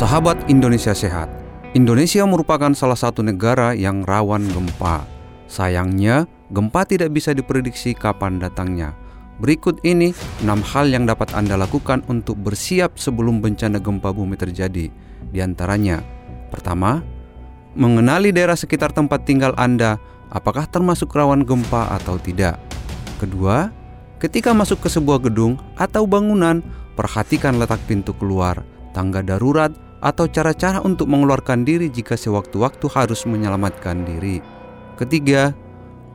Sahabat Indonesia Sehat, Indonesia merupakan salah satu negara yang rawan gempa. Sayangnya, gempa tidak bisa diprediksi kapan datangnya. Berikut ini 6 hal yang dapat Anda lakukan untuk bersiap sebelum bencana gempa bumi terjadi. Di antaranya, pertama, mengenali daerah sekitar tempat tinggal Anda, apakah termasuk rawan gempa atau tidak. Kedua, ketika masuk ke sebuah gedung atau bangunan, perhatikan letak pintu keluar, tangga darurat, atau cara-cara untuk mengeluarkan diri jika sewaktu-waktu harus menyelamatkan diri. Ketiga,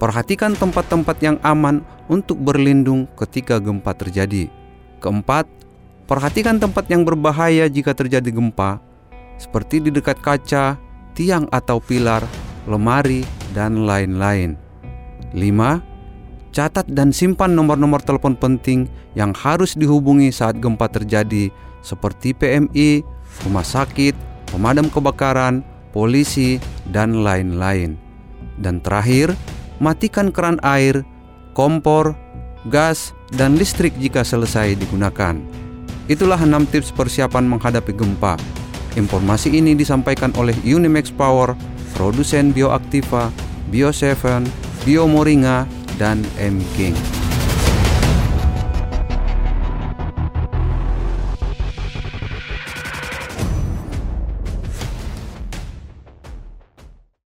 perhatikan tempat-tempat yang aman untuk berlindung ketika gempa terjadi. Keempat, perhatikan tempat yang berbahaya jika terjadi gempa, seperti di dekat kaca, tiang atau pilar, lemari, dan lain-lain. Lima, catat dan simpan nomor-nomor telepon penting yang harus dihubungi saat gempa terjadi, seperti PMI, rumah sakit, pemadam kebakaran, polisi, dan lain-lain. Dan terakhir, matikan keran air, kompor, gas, dan listrik jika selesai digunakan. Itulah 6 tips persiapan menghadapi gempa. Informasi ini disampaikan oleh Unimax Power, produsen Bioaktiva, Bio7, Bio Moringa, dan M King.